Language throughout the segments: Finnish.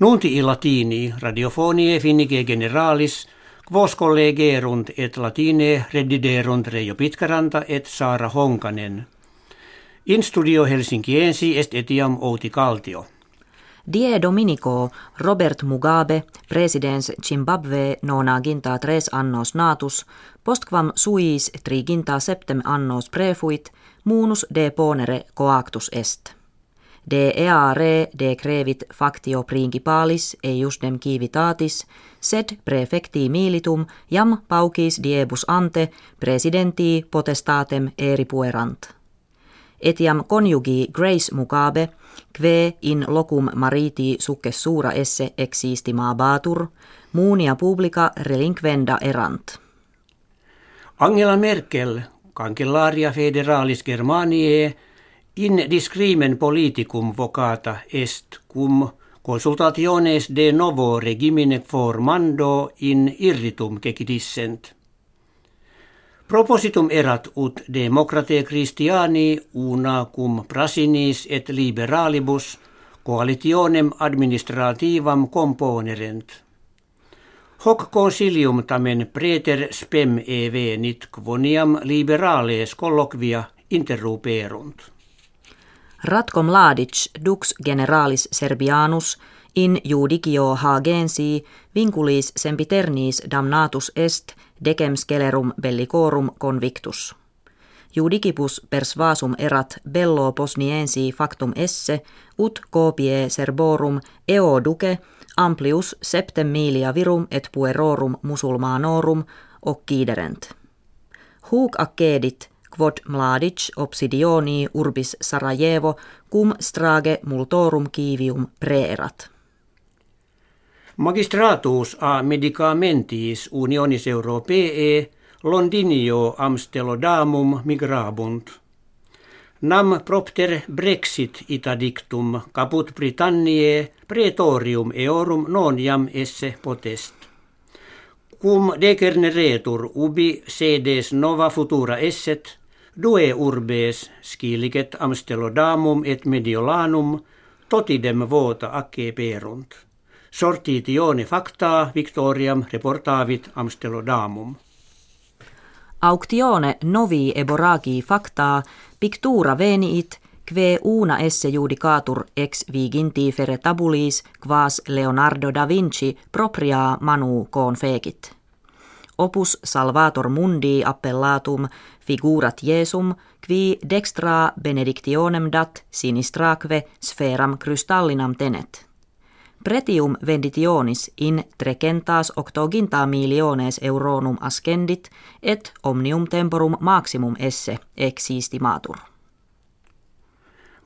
Nunti i latini radiofonie finnige generalis, quos collegerunt et latine rediderunt Reijo Pitkaranta et Saara Honkanen. In studio Helsinkiensi est etiam Outi Kaltio. Die Dominico Robert Mugabe, presidens Zimbabwe nona ginta tres annos natus, postquam suis triginta septem annos prefuit, munus de ponere coactus est. De eare de crevit factio principalis eiusdem civitatis, sed prefecti militum jam paucis diebus ante presidenti potestatem eripuerant. Etiam conjugi Grace Mugabe, kve in locum mariti succe sura esse existima batur, muunia publica relinquenda erant. Angela Merkel, cancellaria federalis Germaniae, in discrimen politicum vocata est cum consultationes de novo regimine formando in irritum cecidissent. Propositum erat ut democrate Christiani una cum prasinis et liberalibus coalitionem administrativam componerent. Hoc consilium tamen preter spem evenit quoniam liberales colloquia interruperunt. Ratkom Mladic dux generalis serbianus in judicio hagensi vinculis sempiternis damnatus est decem scelerum bellicorum convictus. Judicibus persvasum erat bello posniensi factum esse, ut copie serborum eo duce amplius septem milia virum et puerorum musulmanorum occiderent. Huc accedit quod Mladic obsidioni urbis Sarajevo cum strage multorum kivium preerat. Magistratus a medicamentis unionis europee Londinio Amstelodamum migrabunt. Nam propter Brexit itadictum caput Britanniae praetorium eorum non jam esse potest. Cum decerneretur ubi sedes nova futura esset, due urbes scilicet Amstelodamum et Mediolanum totidem vota acce perunt sortitione facta Victoriam reportavit Amstelodamum. Auctione novi eboragi facta pictura veniit kve una esse judicatur ex viginti fere tabulis quas Leonardo da Vinci propria manu confegit. Opus salvator mundi appellatum figurat Jesum qui dextra benedictionem dat sinistraque spheram crystallinam tenet. Pretium venditionis in trecentas octoginta miliones euronum ascendit et omnium temporum maximum esse existimatur.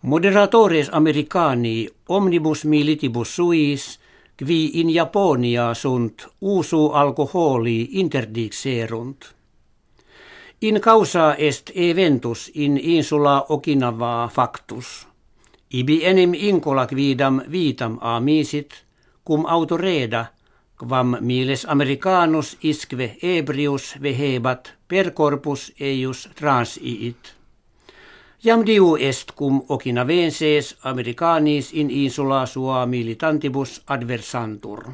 Moderatores americani omnibus militibus suis qui in Japonia sunt usu alkoholi interdixerunt. In causa est eventus in insula Okinawa factus – Ibi enim incola quidam vitam amisit, cum autoreda, quam miles americanus isque ebrius vehebat per corpus eius transiit. Jam diu est cum okinavenses americanis in insula sua militantibus adversantur.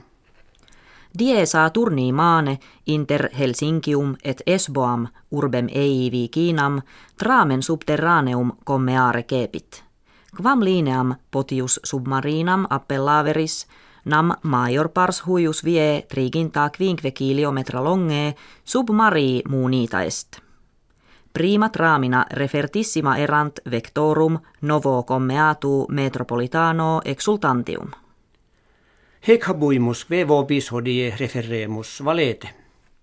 Die turni maane inter Helsinkium et Esboam urbem eivi Kiinam tramen subterraneum commeare kepit. Quam lineam potius submarinam appellaveris nam major pars huius vie triginta quinque kilometra longe submarii muunita est. Prima tramina refertissima erant vectorum novo commeatu metropolitano exultantium. Hec habuimus vobis hodie referemus valete.